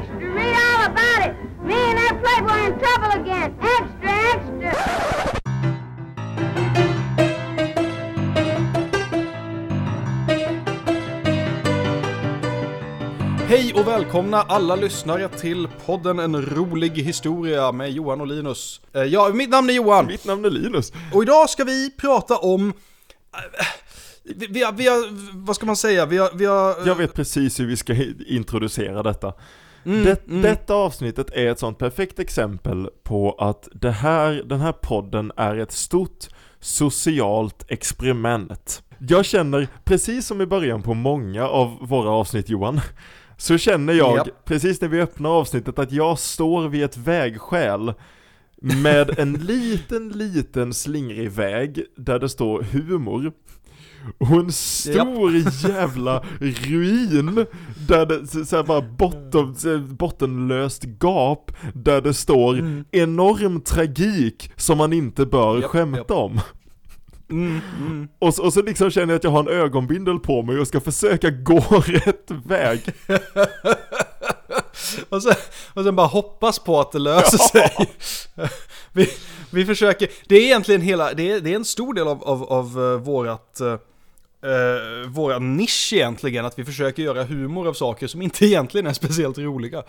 extra, read all about it. Me and that playboy in trouble again. Extra, extra. Hej och välkomna alla lyssnare till podden En rolig historia med Johan och Linus. Eh, Ja, mitt namn är Johan. Mitt namn är Linus. Och idag ska vi prata om... eh, Vi, vi, har, vi har, vad ska man säga? Vi har, vi har... Jag vet precis hur vi ska introducera detta. Det, Detta avsnittet är ett sånt perfekt exempel på att det här, den här podden är ett stort socialt experiment. Jag känner, precis som i början på många av våra avsnitt Johan, så känner jag, Japp. precis när vi öppnar avsnittet, att jag står vid ett vägskäl med en liten, liten slingrig väg där det står humor och en stor jävla ruin där det så- så här bara botten, här bottenlöst gap där det står enorm tragik som man inte bör Mm. Japp, skämta japp. om. Mm, mm. Och så, och så liksom känner jag att jag har en ögonbindel på mig och ska försöka gå rätt väg. Och, sen, och sen bara hoppas på att det löser sig. vi, vi försöker, det är egentligen hela, det är, det är en stor del av, av, av uh, vårat, uh, våra nisch egentligen, att vi försöker göra humor av saker som inte egentligen är speciellt roliga.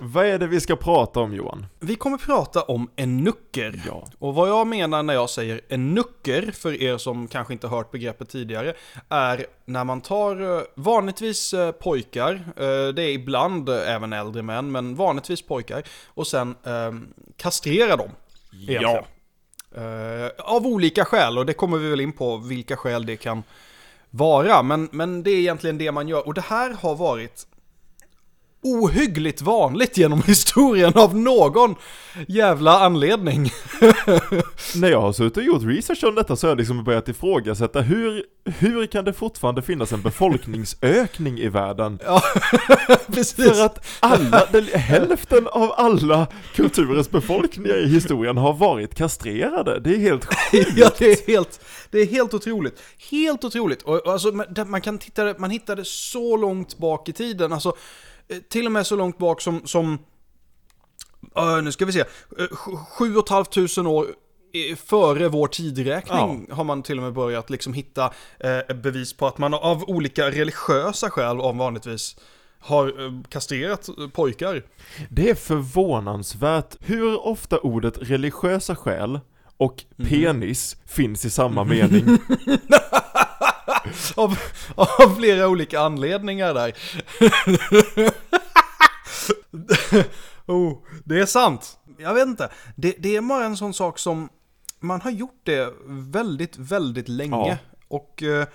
Vad är det vi ska prata om Johan? Vi kommer prata om en nucker. Ja. Och vad jag menar när jag säger en nucker, för er som kanske inte hört begreppet tidigare, är när man tar eh, vanligtvis eh, pojkar, eh, det är ibland eh, även äldre män, men vanligtvis pojkar, och sen eh, kastrerar dem. egentligen. Eh, av olika skäl, och det kommer vi väl in på vilka skäl det kan vara, men, men det är egentligen det man gör. Och det här har varit ohyggligt vanligt genom historien av någon jävla anledning. När jag har suttit och gjort research om detta så har jag liksom börjat ifrågasätta hur, hur kan det fortfarande finnas en befolkningsökning i världen? ja, precis. För att alla, den, hälften av alla kulturens befolkningar i historien har varit kastrerade. Det är helt sjukt. Ja, det är helt, det är helt otroligt. Helt otroligt. Och, och alltså, man- man kan titta, man hittade så långt bak i tiden, alltså till och med så långt bak som, som eh, nu ska vi se, eh, sju- sju och ett halvt tusen år eh, före vår tidräkning har man till och med börjat liksom hitta eh, bevis på att man av olika religiösa skäl om vanligtvis har eh, kastrerat eh, pojkar. Det är förvånansvärt hur ofta ordet religiösa skäl och penis finns i samma mening. Av, av flera olika anledningar där. oh, det är sant. Jag vet inte. Det, det är bara en sån sak som man har gjort det väldigt, väldigt länge. Ja. Och eh,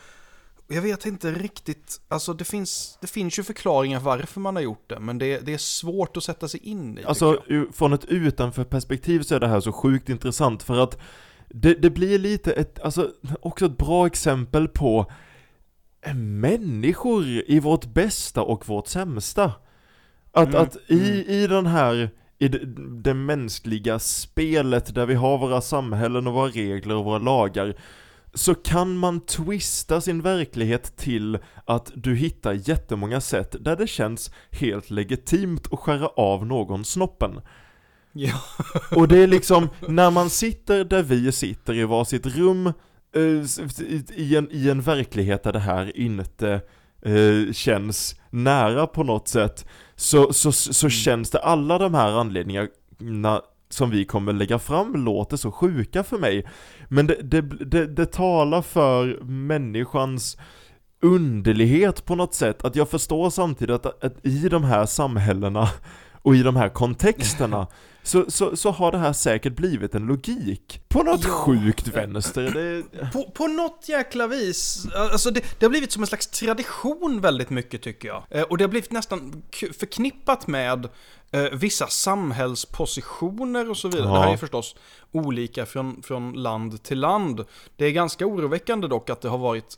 jag vet inte riktigt, alltså det finns, det finns ju förklaringar varför man har gjort det, men det, det är svårt att sätta sig in i. Alltså från ett utanför perspektiv så är det här så sjukt intressant för att det, det blir lite ett, alltså också ett bra exempel på människor i vårt bästa och vårt sämsta. Att, Mm, att i, i den här, i det, det mänskliga spelet där vi har våra samhällen och våra regler och våra lagar så kan man twista sin verklighet till att du hittar jättemånga sätt där det känns helt legitimt att skära av någon snoppen. Ja. Och det är liksom, när man sitter där vi sitter i varsitt rum, i- i en, i en verklighet där det här inte eh, känns nära på något sätt, så, så, så känns det alla de här anledningarna som vi kommer lägga fram låter så sjuka för mig. Men det, det, det, det talar för människans underlighet på något sätt, att jag förstår samtidigt att, att i de här samhällena och i de här kontexterna så, så, så har det här säkert blivit en logik. På något Ja. sjukt vänster. Det, På, på något jäkla vis, alltså det, det har blivit som en slags tradition väldigt mycket tycker jag. Eh, och det har blivit nästan förknippat med eh, vissa samhällspositioner och så vidare. Ja. Det här är förstås olika från, från land till land. Det är ganska oroväckande dock att det har varit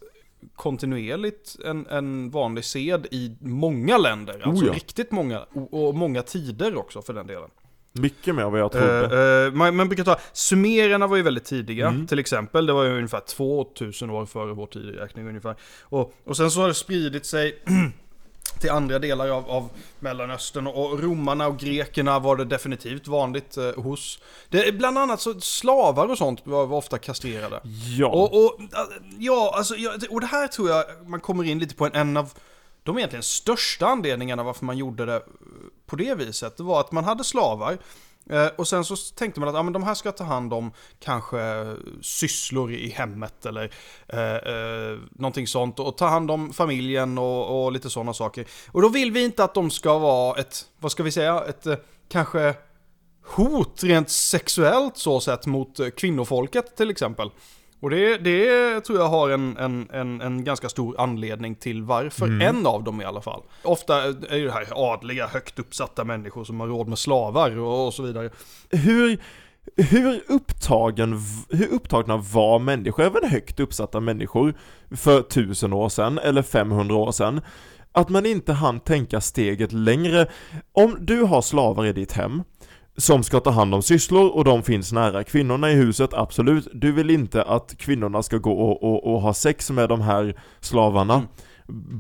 kontinuerligt en, en vanlig sed i många länder. Alltså Oh ja. riktigt många, och, och många tider också för den delen. Mycket mer än vad jag trodde. Eh, eh, man, man brukar ta, sumererna var ju väldigt tidiga, Mm. till exempel. Det var ju ungefär 2000 år före vår tideräkning ungefär. Och, och sen så har det spridit sig till andra delar av, av Mellanöstern och romarna och grekerna var det definitivt vanligt eh, hos. Det, bland annat så slavar och sånt var, var ofta kastrerade. Ja. Och, och, ja, alltså, ja, och det här tror jag man kommer in lite på en, en av de egentligen största anledningarna varför man gjorde det eh, på det viset. Det var att man hade slavar eh, och sen så tänkte man att ja, men de här ska ta hand om kanske sysslor i hemmet eller eh, eh, någonting sånt och ta hand om familjen och, och lite sådana saker. Och då vill vi inte att de ska vara ett, vad ska vi säga, ett eh, kanske hot rent sexuellt så sett mot kvinnofolket till exempel. Och det, det tror jag har en, en, en, en ganska stor anledning till varför. Mm. En av dem i alla fall. Ofta är ju det här adliga, högt uppsatta människor som har råd med slavar och, och så vidare. Hur, hur, upptagen, hur upptagna var människor, även högt uppsatta människor, för tusen år sedan eller 500 år sedan? Att man inte hann tänka steget längre. Om du har slavar i ditt hem, som ska ta hand om sysslor och de finns nära kvinnorna i huset, absolut. Du vill inte att kvinnorna ska gå och, och, och ha sex med de här slavarna. Mm.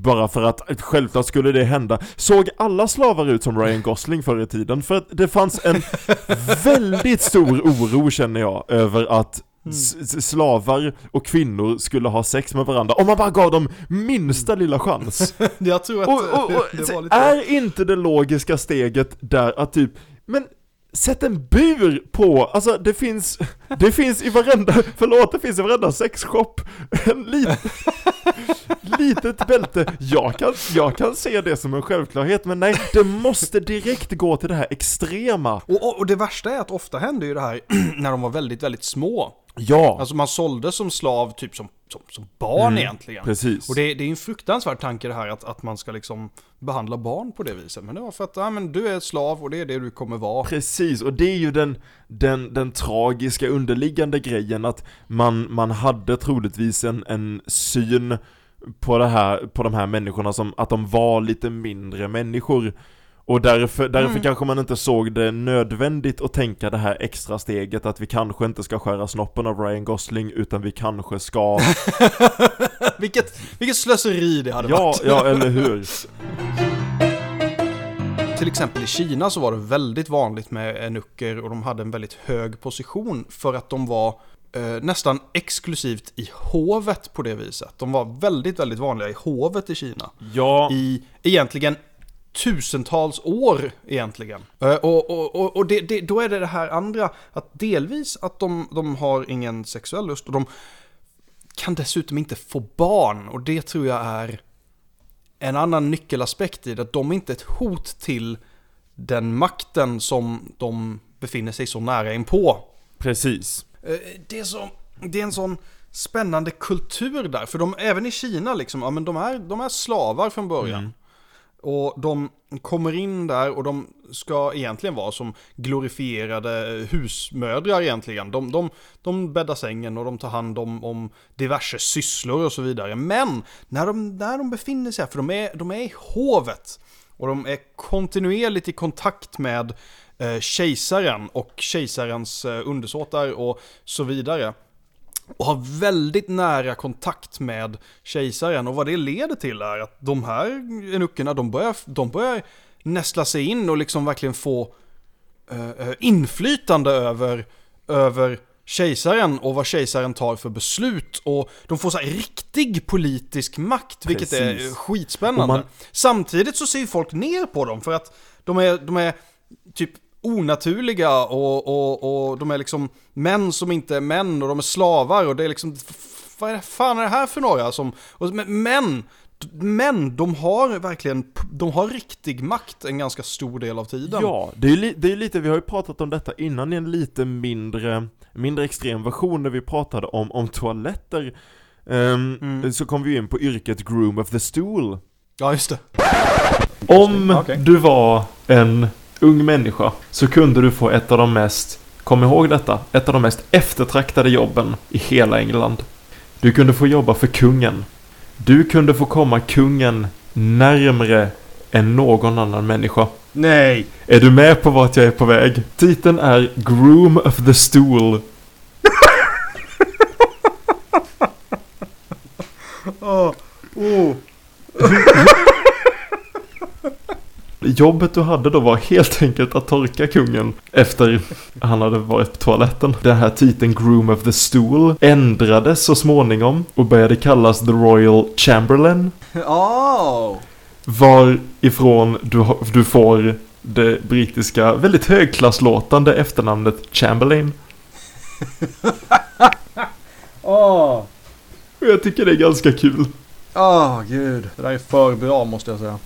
Bara för att, självklart skulle det hända. Såg alla slavar ut som Ryan Gosling förr i tiden? För att det fanns en väldigt stor oro känner jag, över att Mm. slavar och kvinnor skulle ha sex med varandra om man bara gav dem minsta lilla chans. jag tror att och, och, och, det var lite... Är inte det logiska steget där att typ, men Sätt en bur på, alltså det finns, det finns i varenda, förlåt det finns i varenda sexshop, en lit, litet bälte. Jag kan, jag kan se det som en självklarhet, men nej, det måste direkt gå till det här extrema. Och, och, och det värsta är att ofta händer ju det här när de var väldigt, väldigt små. Ja! Alltså man sålde som slav typ som, som, som barn mm, egentligen. Precis. Och det, det är en fruktansvärd tanke det här att, att man ska liksom behandla barn på det viset. Men det var för att, ja men du är slav och det är det du kommer vara. Precis, och det är ju den, den, den tragiska underliggande grejen att man, man hade troligtvis en, en syn på, det här, på de här människorna som att de var lite mindre människor. Och därför, därför mm. kanske man inte såg det nödvändigt att tänka det här extra steget att vi kanske inte ska skära snoppen av Ryan Gosling utan vi kanske ska vilket, vilket slöseri det hade ja, varit Ja, eller hur? Till exempel i Kina så var det väldigt vanligt med enucker och de hade en väldigt hög position för att de var eh, nästan exklusivt i hovet på det viset. De var väldigt, väldigt vanliga i hovet i Kina. Ja. I egentligen tusentals år egentligen. Eh, och, och, och, och det, det, då är det det här andra, att delvis att de, de har ingen sexuell lust och de kan dessutom inte få barn och det tror jag är en annan nyckelaspekt i det, att de är inte ett hot till den makten som de befinner sig så nära in på. Precis. Eh, det är, så, det är en sån spännande kultur där, för de, även i Kina liksom, ja men de är, de är slavar från början. Mm. Och de kommer in där och de ska egentligen vara som glorifierade husmödrar egentligen. De, de, de bäddar sängen och de tar hand om, om diverse sysslor och så vidare. Men när de, när de befinner sig här, för de är, de är i hovet och de är kontinuerligt i kontakt med eh, kejsaren och kejsarens eh, undersåtar och så vidare och har väldigt nära kontakt med kejsaren. Och vad det leder till är att de här enuckerna, de börjar, de börjar nästla sig in och liksom verkligen få uh, inflytande över, över kejsaren och vad kejsaren tar för beslut. Och de får så här riktig politisk makt, vilket Precis. är skitspännande. Man... Samtidigt så ser folk ner på dem för att de är, de är typ onaturliga och, och, och de är liksom män som inte är män och de är slavar och det är liksom vad är det, fan är det här för några som, och, men, men de har verkligen, de har riktig makt en ganska stor del av tiden. Ja, det är, li, det är lite, vi har ju pratat om detta innan i en lite mindre, mindre extrem version när vi pratade om, om toaletter. Um, mm. Så kom vi in på yrket groom of the stool. Ja, just det. Om okay. du var en ung människa så kunde du få ett av de mest, kom ihåg detta, ett av de mest eftertraktade jobben i hela England. Du kunde få jobba för kungen. Du kunde få komma kungen närmre än någon annan människa. Nej! Är du med på vart jag är på väg? Titeln är Groom of the Stool. oh. Oh. jobbet du hade då var helt enkelt att torka kungen efter han hade varit på toaletten. Den här titeln Groom of the Stool ändrades så småningom och började kallas The Royal Chamberlain. Oh. Varifrån du, du får det brittiska väldigt högklasslåtande efternamnet Chamberlain. Åh, Och jag tycker det är ganska kul. åh gud. Det där är för bra måste jag säga.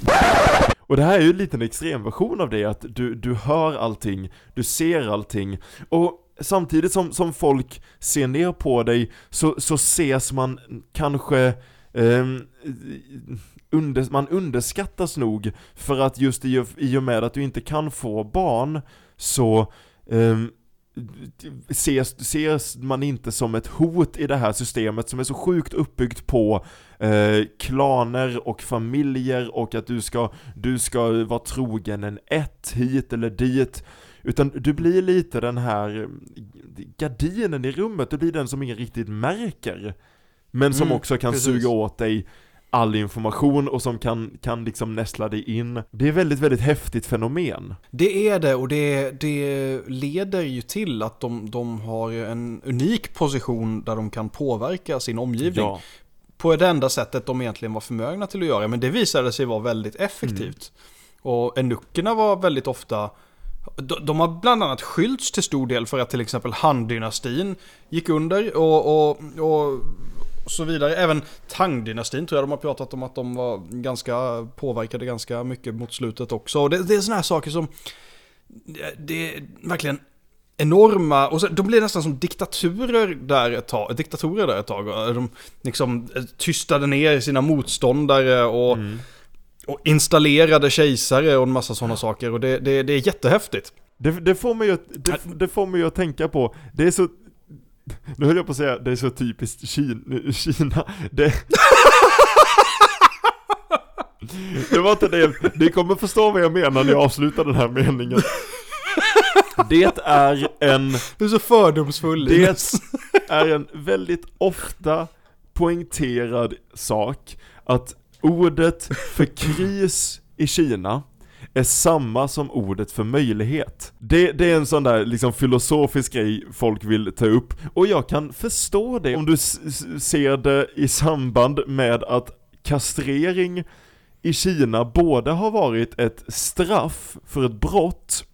Och det här är ju en liten extremversion av det, att du, du hör allting, du ser allting, och samtidigt som, som folk ser ner på dig så, så ses man kanske eh, under, man underskattas nog för att just i, och- i och med att du inte kan få barn så eh, ses, ses man inte som ett hot i det här systemet som är så sjukt uppbyggt på eh, klaner och familjer och att du ska, du ska vara trogen en ett hit eller dit. Utan du blir lite den här eh, gardinen i rummet, du blir den som ingen riktigt märker. Men som Mm, också kan precis. suga åt dig all information och som kan, kan liksom nästla dig in. Det är väldigt, väldigt häftigt fenomen. Det är det och det, det leder ju till att de, de har en unik position där de kan påverka sin omgivning. Ja. På det enda sättet de egentligen var förmögna till att göra. Men det visade sig vara väldigt effektivt. Och enuckerna var väldigt ofta de, de har bland annat skyllts till stor del för att till exempel Han-dynastin gick under och, och, och så vidare. Även Tang-dynastin tror jag de har pratat om att de var ganska påverkade ganska mycket mot slutet också. Och det, det är sådana här saker som det är verkligen enorma, och så, de blev nästan som diktaturer där ett tag, diktatorer där ett tag. De liksom eh, tystade ner sina motståndare och, Mm. och installerade kejsare och en massa sådana saker. Och det, det, det är jättehäftigt. Det, det, får mig ju, att- det, det får mig att tänka på, det är så Nu höll jag på att säga, det är så typiskt Kina, Kina. Det, det var inte det, ni kommer förstå vad jag menar när jag avslutar den här meningen Det är en, Du är så fördomsfull det är en väldigt ofta poängterad sak Att ordet för kris i Kina är samma som ordet för möjlighet. Det, det är en sån där liksom filosofisk grej folk vill ta upp, och jag kan förstå det om du ser det i samband med att kastrering i Kina både har varit ett straff för ett brott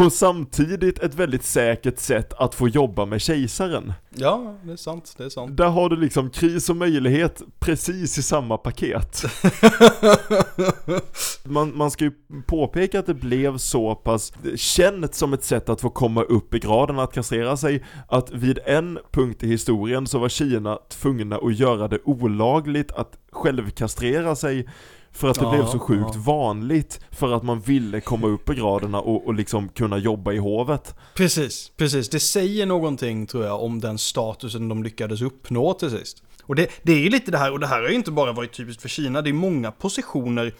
och samtidigt ett väldigt säkert sätt att få jobba med kejsaren. Ja, det är sant. Det är sant. Där har du liksom kris och möjlighet precis i samma paket. Man, man ska ju påpeka att det blev så pass känt som ett sätt att få komma upp i graden att kastrera sig, att vid en punkt i historien så var Kina tvungna att göra det olagligt att självkastrera sig för att det Ja, blev så sjukt ja. vanligt för att man ville komma upp i graderna och, och liksom kunna jobba i hovet. Precis, precis. Det säger någonting tror jag om den statusen de lyckades uppnå till sist. Och det, det är ju lite det här, och det här har ju inte bara varit typiskt för Kina, det är många positioner,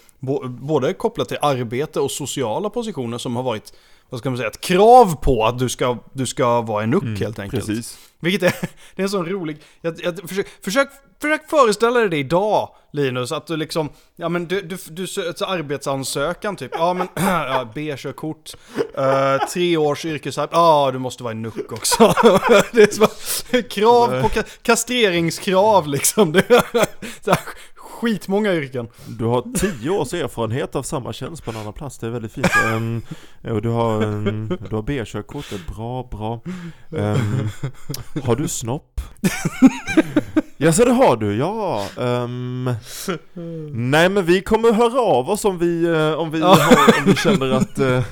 både kopplat till arbete och sociala positioner som har varit, vad ska man säga, ett krav på att du ska, du ska vara en nuck helt enkelt. Precis. Vilket är, det är en sån rolig... Jag, jag, försök, försök, försök föreställa dig det idag, Linus, att du liksom... Ja men du, du, du arbetsansökan typ. Ja men, ja, B-körkort, uh, tre års yrkesarbete, ja du måste vara en nuck också. det är så, krav på ka, kastreringskrav liksom. Det, så här, skitmånga yrken. Du har tio års erfarenhet av samma tjänst på en annan plats, det är väldigt fint. Um, och du har, um, du har B-körkort, det är bra, bra. Um, har du snopp? Ja, så det har du, ja. Um, nej men vi kommer höra av oss om vi, eh, om vi, Ja. har, om vi känner att... eh,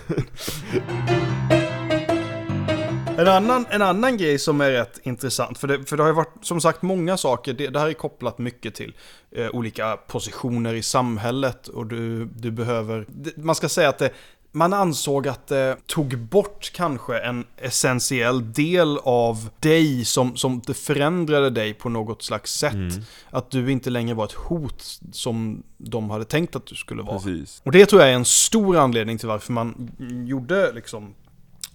En annan, en annan grej som är rätt intressant, för det, för det har ju varit som sagt många saker, det, det här är kopplat mycket till eh, olika positioner i samhället och du, du behöver, det, man ska säga att det, man ansåg att det tog bort kanske en essentiell del av dig som, som det förändrade dig på något slags sätt. Mm. Att du inte längre var ett hot som de hade tänkt att du skulle vara. precis. Och det tror jag är en stor anledning till varför man gjorde liksom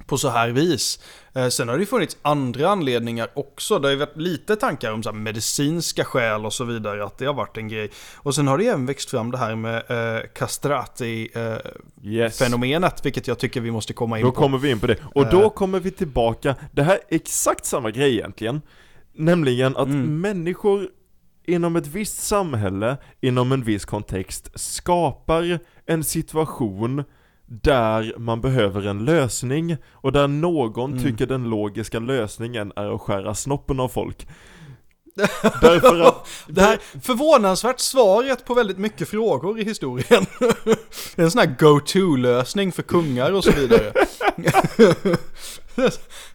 på så här vis. Eh, sen har det ju funnits andra anledningar också. Det har ju varit lite tankar om så medicinska skäl och så vidare, att det har varit en grej. Och sen har det ju även växt fram det här med eh, castrati-fenomenet, Yes. vilket jag tycker vi måste komma in Då på. kommer vi in på det. Och då Eh. kommer vi tillbaka, det här är exakt samma grej egentligen. Nämligen att Mm. människor inom ett visst samhälle, inom en viss kontext, skapar en situation där man behöver en lösning och där någon Mm. tycker den logiska lösningen är att skära snoppen av folk. Därför att Det här förvånansvärt svaret på väldigt mycket frågor i historien. Det är en sån här go-to-lösning för kungar och så vidare.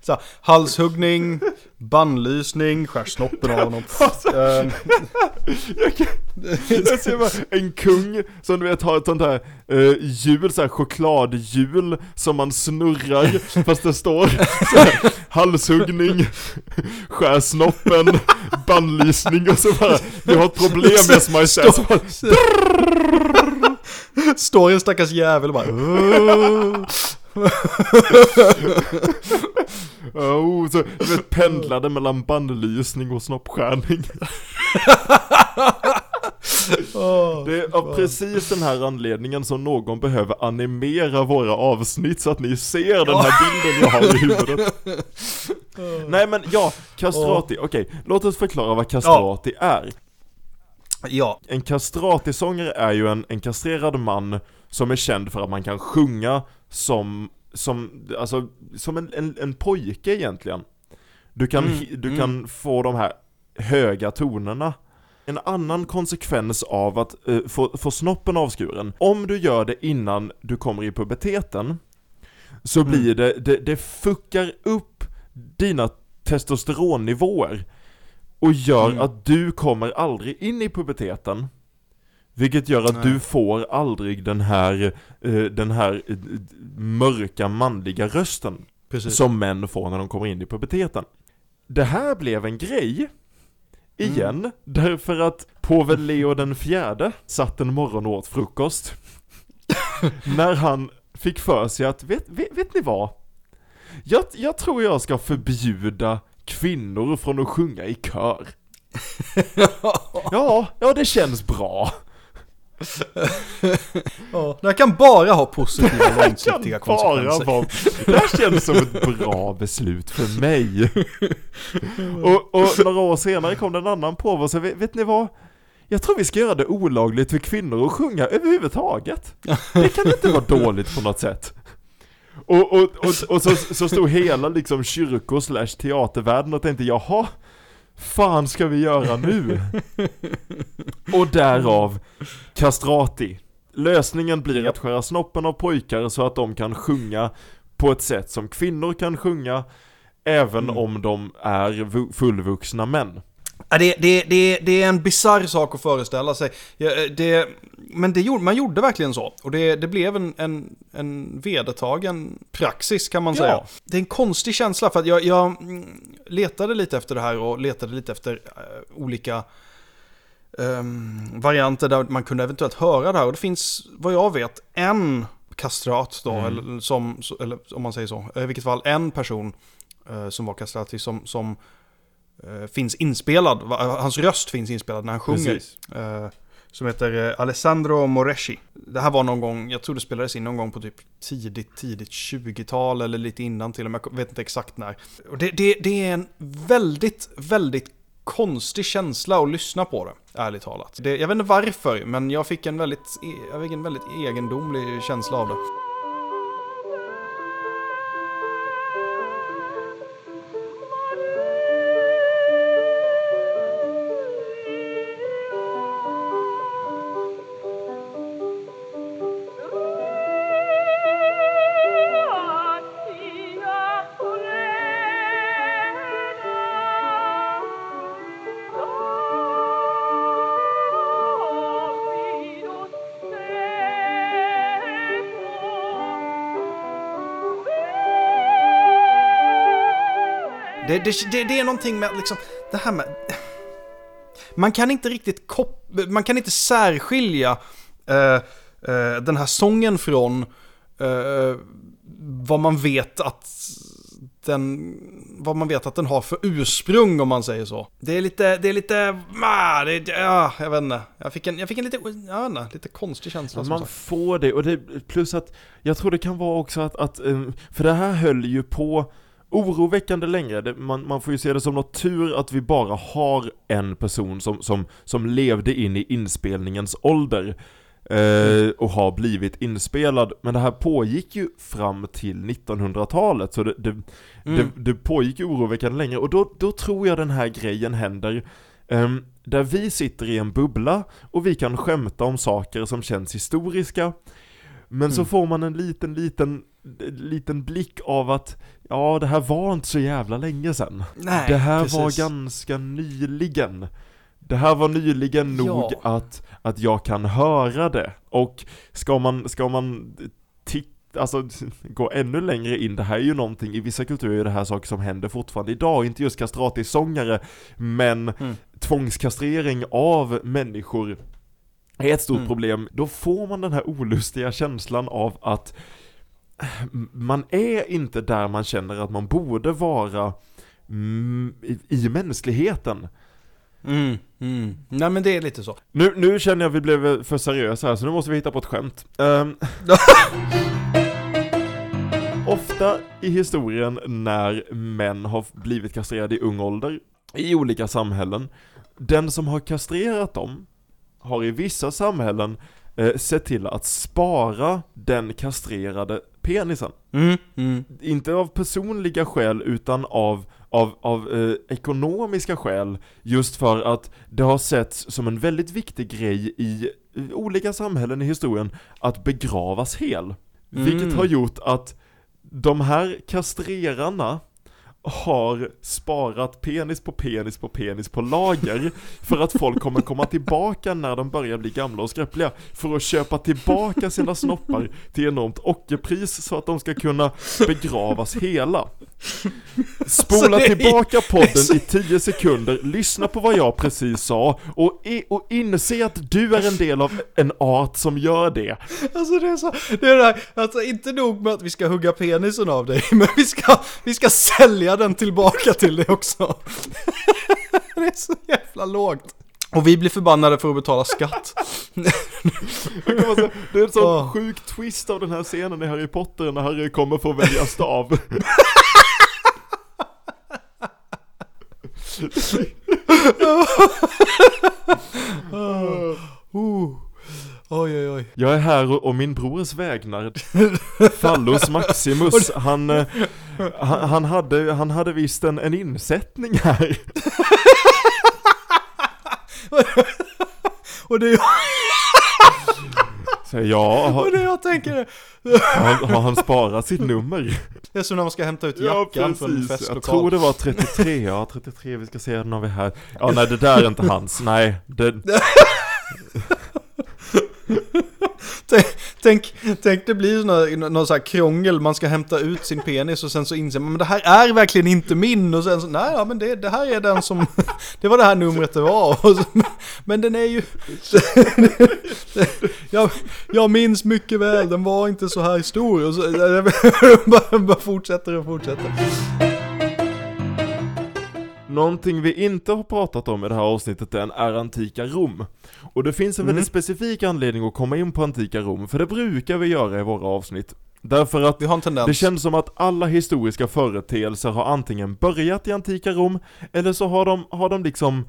Så halshuggning, bannlysning, skär snoppen av honom. Ehm, Jag, kan, jag ser bara en kung som du vet har ett sånt här uh, hjul, så här chokladhjul som man snurrar fast det står så här, halshuggning, skär snoppen, bannlysning och så bara Vi har ett problem med majestät, så bara, Står en stackars jävel och bara oh, så du vet pendlade mellan bannlysning och snoppskärning. Det är av precis den här anledningen som någon behöver animera våra avsnitt så att ni ser den här bilden jag har i huvudet. Nej men ja, castrati, okej, låt oss förklara vad castrati är. Ja, En castrati-sångare är ju en, en kastrerad man som är känd för att man kan sjunga som, som, alltså, som en, en, en pojke egentligen. Du kan, Mm, du mm. kan få de här höga tonerna. En annan konsekvens av att eh, få, få snoppen avskuren, om du gör det innan du kommer i puberteten, så Mm. blir det, det, det fuckar upp dina testosteronnivåer och gör Mm. att du kommer aldrig in i puberteten. Vilket gör att Nej. du får aldrig den här, eh, den här eh, mörka manliga rösten precis. som män får när de kommer in i puberteten. Det här blev en grej, igen, därför att påve Leo den fjärde satt en morgon och åt frukost. när han fick för sig att, vet, vet, vet ni vad? Jag, jag tror jag ska förbjuda kvinnor från att sjunga i kör. Ja, ja det känns bra. Ja, det här kan bara ha positiva Det långsiktiga kan bara konsekvenser. vara, det här känns som ett bra beslut för mig. Och, och några år senare kom det en annan på och sa, vet, vet ni vad? Jag tror vi ska göra det olagligt för kvinnor att sjunga överhuvudtaget. Det kan inte vara dåligt på något sätt. Och, och, och, och så, så stod hela liksom kyrko slash teatervärlden och tänkte jaha, fan ska vi göra nu? Och därav kastrati. Lösningen blir att skära snoppen av pojkar så att de kan sjunga på ett sätt som kvinnor kan sjunga, även Mm. om de är vu- fullvuxna män. Det, det, det, det är en bizarr sak att föreställa sig. Eh, det, men det gjorde, man gjorde verkligen så. Och det, det blev en, en, en vedertagen praxis kan man Ja. säga. Det är en konstig känsla för att jag, jag mm, letade lite efter det här och letade lite efter eh, olika ehm, varianter där man kunde eventuellt höra det här. Och det finns, vad jag vet, en kastrat då, Mm. eller, som, eller om man säger så. I vilket fall en person eh, som var kastrati som, som eh, finns inspelad. Hans röst finns inspelad när han sjunger. Eh, som heter eh, Alessandro Moreschi. Det här var någon gång, jag tror det spelades in någon gång på typ tidigt, tidigt 20-tal eller lite innan till och med, jag vet inte exakt när. Och det, det, det är en väldigt, väldigt konstig känsla att lyssna på det, ärligt talat. Det, jag vet inte varför, men jag fick en väldigt, e- jag fick en väldigt egendomlig känsla av det. Det, det, det, är någonting med liksom, det här med... Man kan inte riktigt kop- man kan inte särskilja eh, eh, den här sången från eh, vad man vet att den, vad man vet att den har för ursprung om man säger så. Det är lite, det är lite, ah, det, ja, jag vet inte. Jag fick en, jag fick en lite, jag vet inte, lite konstig känsla Ja, man sagt. får det, och det, plus att jag tror det kan vara också att, att för det här höll ju på oroväckande länge, det, man, man får ju se det som något tur att vi bara har en person som, som, som levde in i inspelningens ålder eh, och har blivit inspelad, men det här pågick ju fram till 1900-talet, så det, det, Mm. det, det pågick oroväckande länge, och då, då tror jag den här grejen händer ehm, där vi sitter i en bubbla och vi kan skämta om saker som känns historiska Men så Mm. får man en liten, liten, liten blick av att Ja, det här var inte så jävla länge sedan Nej, Det här precis. var ganska nyligen Det här var nyligen nog Ja. att, att jag kan höra det Och ska man, ska man titta, alltså gå ännu längre in, det här är ju någonting, i vissa kulturer är det här saker som händer fortfarande idag, inte just kastratissångare Men Mm. tvångskastrering av människor är ett stort Mm. problem, då får man den här olustiga känslan av att man är inte där man känner att man borde vara mm, i, i mänskligheten. Mm, mm. Nej men det är lite så. Nu, nu känner jag att vi blev för seriösa här, så nu måste vi hitta på ett skämt. Ehm, ofta i historien när män har blivit kastrerade i ung ålder, i olika samhällen, den som har kastrerat dem har i vissa samhällen eh, sett till att spara den kastrerade penisen. Mm, mm. Inte av personliga skäl utan av, av, av eh, ekonomiska skäl Just för att det har setts som en väldigt viktig grej i olika samhällen i historien Att begravas hel Vilket Mm. har gjort att de här kastrerarna har sparat penis på penis på penis på lager för att folk kommer komma tillbaka när de börjar bli gamla och skröpliga för att köpa tillbaka sina snoppar till enormt ockerpris så att de ska kunna begravas hela. Spola är- tillbaka är så- podden i 10 sekunder, lyssna på vad jag precis sa och, i, och inse att du är en del av en art som gör det. Alltså det är så, det är det här, alltså inte nog med att vi ska hugga penisen av dig, men vi ska, vi ska sälja den tillbaka till dig också. det är så jävla lågt. Och vi blir förbannade för att betala skatt. Det är en sån sjuk twist av den här scenen i Harry Potter när Harry kommer få välja stav. Uh. Oj oj oj. Jag är här och, och min brors vägnar. Fallus Maximus, han, eh, han, han hade, han hade visst en, en insättning här. Och det, Så ja, och har, det jag tänker är, har, har han sparat sitt nummer? det är som när man ska hämta ut Ja jackan från en precis, jag festlokal. tror det var 33, ja 33, vi ska se, den har vi här. Ja nej det där är inte hans, nej. Det, Tänk, tänk, det blir någon, någon sån här krångel, man ska hämta ut sin penis och sen så inser man men det här är verkligen inte min och sen så nej ja men det, det här är den som, det var det här numret det var. Och så, men den är ju, jag, jag minns mycket väl, den var inte så här stor och så bara, bara fortsätter och fortsätter. Någonting vi inte har pratat om i det här avsnittet än är antika Rom. Och det finns en Mm. väldigt specifik anledning att komma in på antika Rom, för det brukar vi göra i våra avsnitt. Därför att det känns som att alla historiska företeelser har antingen börjat i antika Rom, eller så har de, har de liksom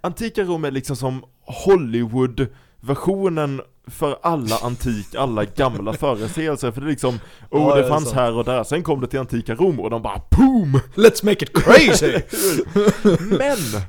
Antika Rom är liksom som Hollywood versionen för alla antik, alla gamla företeelser, för det är liksom Oh Ja, det fanns sant. här och där, sen kom det till antika Rom och de bara POOM! Let's make it crazy! Men!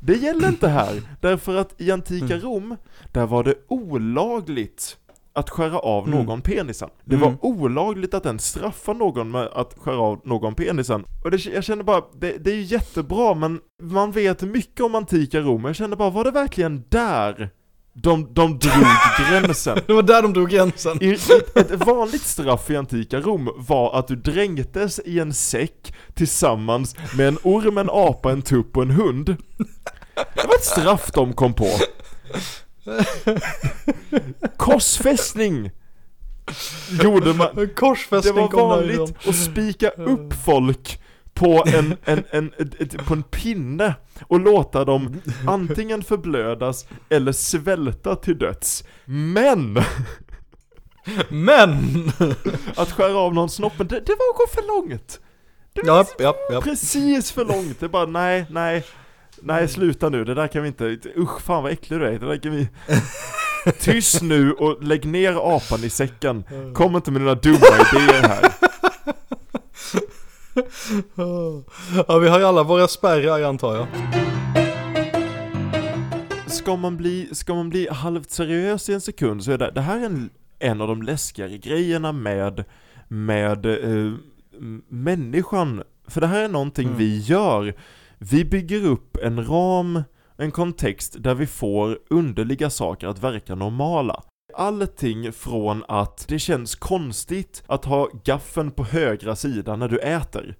Det gäller inte här, därför att i antika Mm. Rom, där var det olagligt att skära av Mm. någon penisen. Det Mm. var olagligt att ens straffa någon med att skära av någon penisen. Och det, jag känner bara, det, det är jättebra men man vet mycket om antika Rom, jag känner bara, var det verkligen där de, de drog gränsen? Det var där de drog gränsen. I, ett vanligt straff i antika Rom var att du dränktes i en säck tillsammans med en orm, en apa, en tupp och en hund. Det var ett straff de kom på. Korsfästning gjorde man, korsfästning det var vanligt att spika upp folk på en, en, en, på en pinne och låta dem antingen förblödas eller svälta till döds. Men! Men! Att skära av någon snoppen, det, det var att gå för långt! Det var Ja, ja, ja. precis för långt, det är bara nej, nej Nej sluta nu, det där kan vi inte, usch fan vad äcklig du är, det där kan vi Tyst nu och lägg ner apan i säcken. Kom inte med dina dumma idéer här. Ja, vi har ju alla våra spärrar antar jag. Ska man bli, ska man bli halvt seriös i en sekund så är det, det här är en, en av de läskigare grejerna med, med eh, människan. För det här är någonting Mm. vi gör Vi bygger upp en ram, en kontext där vi får underliga saker att verka normala. Allting från att det känns konstigt att ha gaffeln på högra sidan när du äter.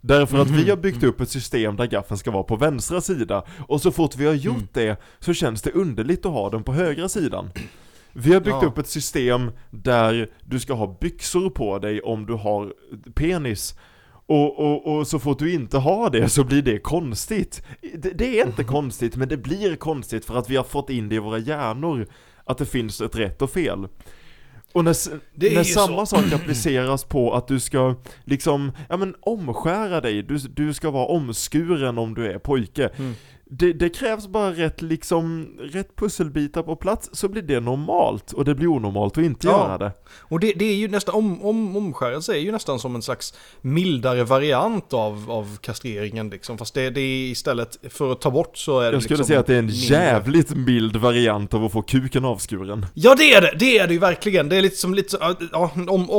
Därför att vi har byggt upp ett system där gaffeln ska vara på vänstra sida. Och så fort vi har gjort Mm. det så känns det underligt att ha den på högra sidan. Vi har byggt Ja. upp ett system där du ska ha byxor på dig om du har penis och, och, och så fort du inte har det så blir det konstigt Det, det är inte konstigt men det blir konstigt för att vi har fått in det i våra hjärnor Att det finns ett rätt och fel och när, när samma så. sak appliceras på att du ska liksom, ja men omskära dig, du, du ska vara omskuren om du är pojke. Mm. Det, det krävs bara rätt liksom, rätt pusselbitar på plats så blir det normalt och det blir onormalt att inte Ja. göra det. Och det, det är ju nästan, om, om, omskärelse är ju nästan som en slags mildare variant av, av kastreringen liksom. Fast det, det är istället, för att ta bort så är det Jag skulle liksom säga att det är en mindre. jävligt mild variant av att få kuken avskuren. Ja det är det, det är det ju verkligen. Det är lite som lite ja, om,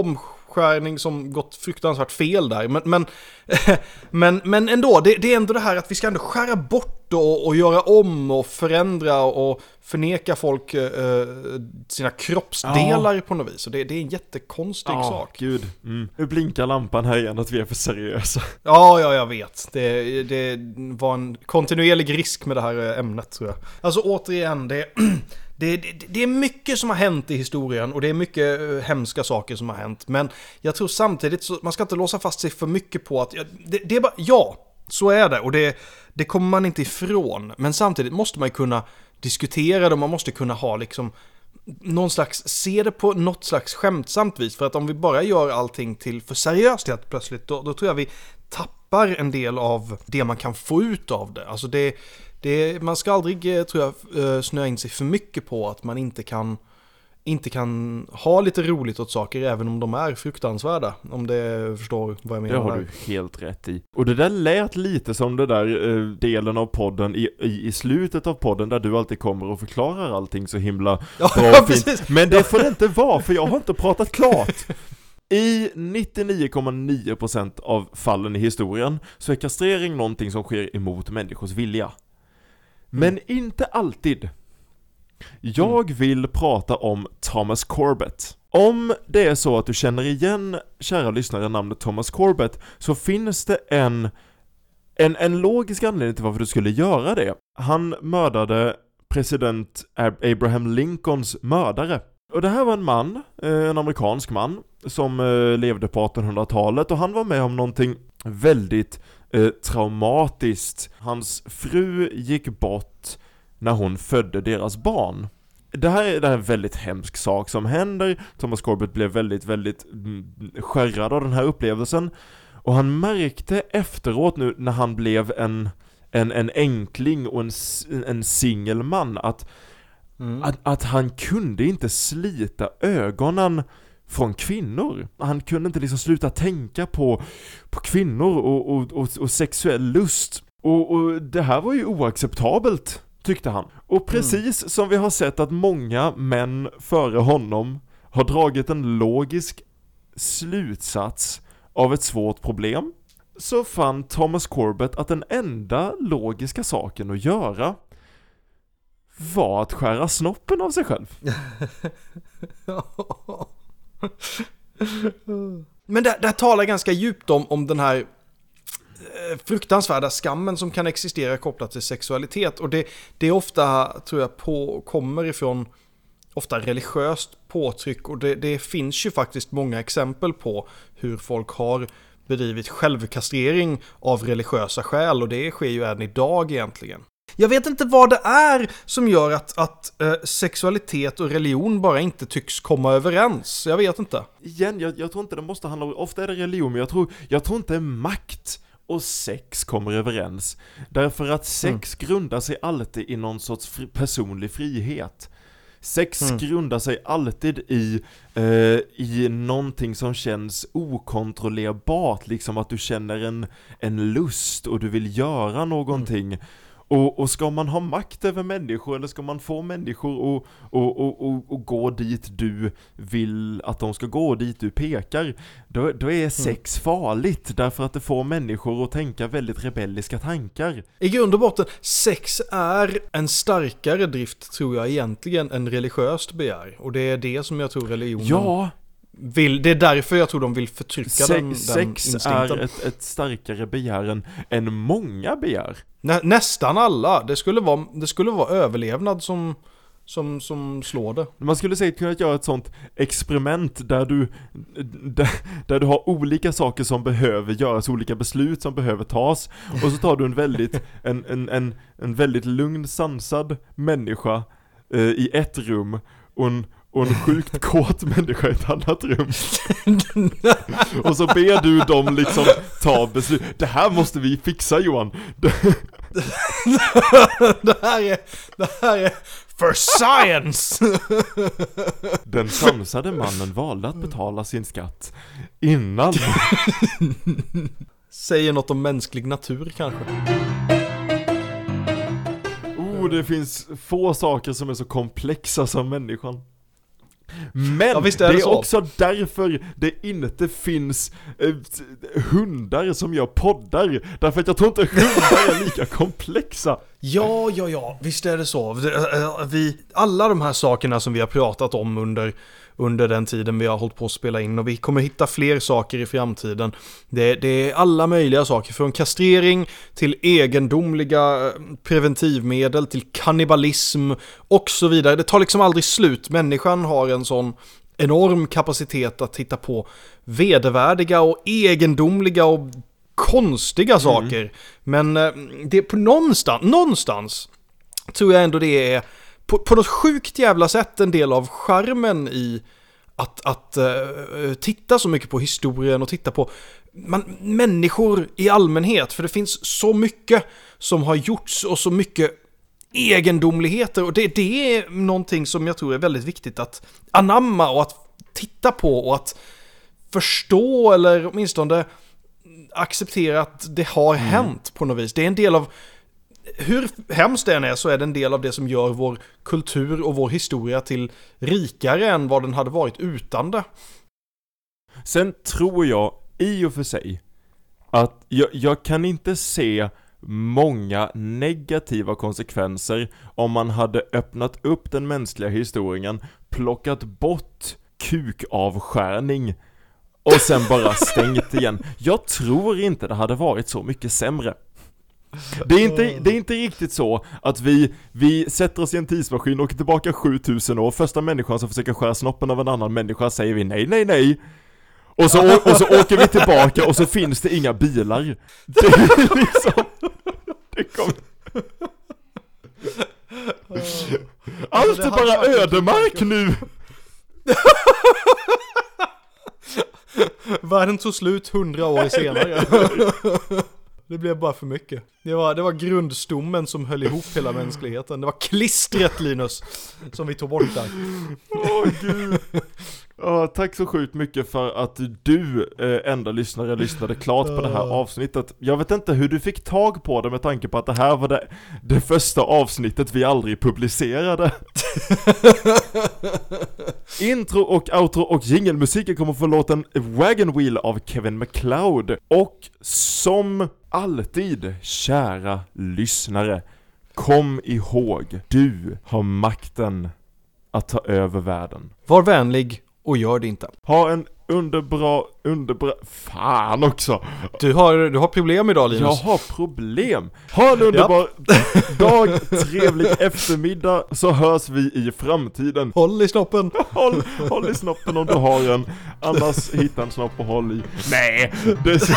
omskärning som gått fruktansvärt fel där. Men, men, men, men ändå, det, det är ändå det här att vi ska ändå skära bort och, och göra om och förändra och förneka folk eh, sina kroppsdelar på något vis. Och det, det är en jättekonstig Ja, sak. gud. Mm. Nu blinkar lampan här igen att vi är för seriösa. Ja, ja, jag vet. Det, det var en kontinuerlig risk med det här eh, ämnet tror jag. Alltså återigen, det, det, det, det är mycket som har hänt i historien och det är mycket eh, hemska saker som har hänt. Men jag tror samtidigt så man ska inte låsa fast sig för mycket på att, ja, det, det är bara, ja, så är det och det, det kommer man inte ifrån. Men samtidigt måste man ju kunna diskutera det och man måste kunna ha liksom någon slags, se det på något slags skämtsamt vis. För att om vi bara gör allting till för seriöst helt plötsligt, då, då tror jag vi tappar en del av det man kan få ut av det. Alltså det, det man ska aldrig, eh, tror jag, eh, snöa in sig för mycket på att man inte kan inte kan ha lite roligt åt saker även om de är fruktansvärda. Om det förstår vad jag menar. Det har du helt rätt i. Och det där lät lite som det där eh, delen av podden i, i, i slutet av podden där du alltid kommer och förklarar allting så himla Ja, bra och fint. precis. Men det får det inte vara, för jag har inte pratat klart. I 99,9% av fallen i historien så är kastrering någonting som sker emot människors vilja. Men inte alltid. Jag vill prata om Thomas Corbett. Om det är så att du känner igen, kära lyssnare, namnet Thomas Corbett, så finns det en, en, en logisk anledning till varför du skulle göra det. Han mördade president Ab- Abraham Lincolns mördare. Och det här var en man, eh, en amerikansk man, som eh, levde på 1800-talet och han var med om någonting väldigt eh, traumatiskt. Hans fru gick bort när hon födde deras barn. Det här, är, det här är en väldigt hemsk sak som händer. Thomas Corbett blev väldigt, väldigt mm, skärrad av den här upplevelsen. Och han märkte efteråt nu när han blev en, en, en enkling och en, en singelman att, Mm. att, att han kunde inte slita ögonen från kvinnor. Han kunde inte liksom sluta tänka på, på kvinnor och, och, och, och sexuell lust. Och, och det här var ju oacceptabelt, tyckte han. Och precis som vi har sett att många män före honom har dragit en logisk slutsats av ett svårt problem, så fann Thomas Corbett att den enda logiska saken att göra var att skära snoppen av sig själv. Men det, det här talar ganska djupt om, om den här eh, fruktansvärda skammen som kan existera kopplat till sexualitet. Och det, det är ofta, tror jag, på, kommer ifrån ofta religiöst påtryck och det, det finns ju faktiskt många exempel på hur folk har bedrivit självkastrering av religiösa skäl och det sker ju även idag egentligen. Jag vet inte vad det är som gör att, att eh, sexualitet och religion bara inte tycks komma överens. Jag vet inte. Igen, jag, jag tror inte det måste handla om, ofta är det religion, men jag tror, jag tror inte makt och sex kommer överens. Därför att sex mm. grundar sig alltid i någon sorts fri, personlig frihet. Sex mm. grundar sig alltid i, eh, i någonting som känns okontrollerbart, liksom att du känner en, en lust och du vill göra någonting. Mm. Och, och ska man ha makt över människor eller ska man få människor att och, och, och, och gå dit du vill att de ska gå, dit du pekar, då, då är sex mm. farligt därför att det får människor att tänka väldigt rebelliska tankar. I grund och botten, sex är en starkare drift tror jag egentligen än religiöst begär. Och det är det som jag tror religionen ja vill, det är därför jag tror de vill förtrycka Se den, den Sex är ett, ett starkare begär än, än många begär. Nä, nästan alla. Det skulle vara, det skulle vara överlevnad som, som, som slår det. Man skulle säkert kunna göra ett sånt experiment där du, där, där, du har olika saker som behöver göras, olika beslut som behöver tas. Och så tar du en väldigt, en, en, en, en väldigt lugn, sansad människa eh, i ett rum och en och en sjukt kåt människa i ett annat rum. och så ber du dem liksom ta beslut. Det här måste vi fixa Johan. det här är, det här är for science! Den sansade mannen valde att betala sin skatt innan. Säger något om mänsklig natur kanske. Oh, det finns få saker som är så komplexa som människan. Men ja, det, är, det är också därför det inte finns eh, hundar som gör poddar. Därför att jag tror inte hundar är lika komplexa. Ja, ja, ja, visst är det så. Eh, vi, alla de här sakerna som vi har pratat om under under den tiden vi har hållit på att spela in och vi kommer hitta fler saker i framtiden. Det, det är alla möjliga saker, från kastrering till egendomliga eh, preventivmedel till kannibalism och så vidare. Det tar liksom aldrig slut. Människan har en sån enorm kapacitet att hitta på vedervärdiga och egendomliga och konstiga mm. saker. Men eh, det är på någonstans, någonstans tror jag ändå det är på, på något sjukt jävla sätt en del av charmen i att, att uh, titta så mycket på historien och titta på man, människor i allmänhet. För det finns så mycket som har gjorts och så mycket egendomligheter. Och det, det är någonting som jag tror är väldigt viktigt att anamma och att titta på och att förstå eller åtminstone acceptera att det har mm. hänt på något vis. Det är en del av hur hemskt det än är så är det en del av det som gör vår kultur och vår historia till rikare än vad den hade varit utan det. Sen tror jag i och för sig att jag, jag kan inte se många negativa konsekvenser om man hade öppnat upp den mänskliga historien, plockat bort kukavskärning och sen bara stängt igen. Jag tror inte det hade varit så mycket sämre. Det är, inte, det är inte riktigt så att vi, vi sätter oss i en tidsmaskin och åker tillbaka 7000 år, första människan som försöker skära snoppen av en annan människa säger vi nej, nej, nej. Och så, och så åker vi tillbaka och så finns det inga bilar. Det är liksom... Det kommer... Allt är bara ödemark nu! Världen tog slut hundra år senare. Det blev bara för mycket. Det var, det var grundstommen som höll ihop hela mänskligheten. Det var klistret Linus, som vi tog bort där. Åh oh, gud. Ja, tack så sjukt mycket för att du, eh, enda lyssnare, lyssnade klart på det här avsnittet. Jag vet inte hur du fick tag på det med tanke på att det här var det, det första avsnittet vi aldrig publicerade. Intro och outro och jingelmusiken kommer få låten Wagon Wheel av Kevin MacLeod. Och som alltid, kära lyssnare, kom ihåg, du har makten att ta över världen. Var vänlig och gör det inte. Ha en underbra, underbra, fan också! Du har, du har problem idag Jag Linus. har problem! Ha en underbar dag, trevlig eftermiddag, så hörs vi i framtiden. Håll i snoppen. Håll, håll i snoppen om du har en, annars hitta en snopp och håll i. Nej, det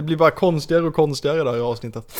Det blir bara konstigare och konstigare där i avsnittet.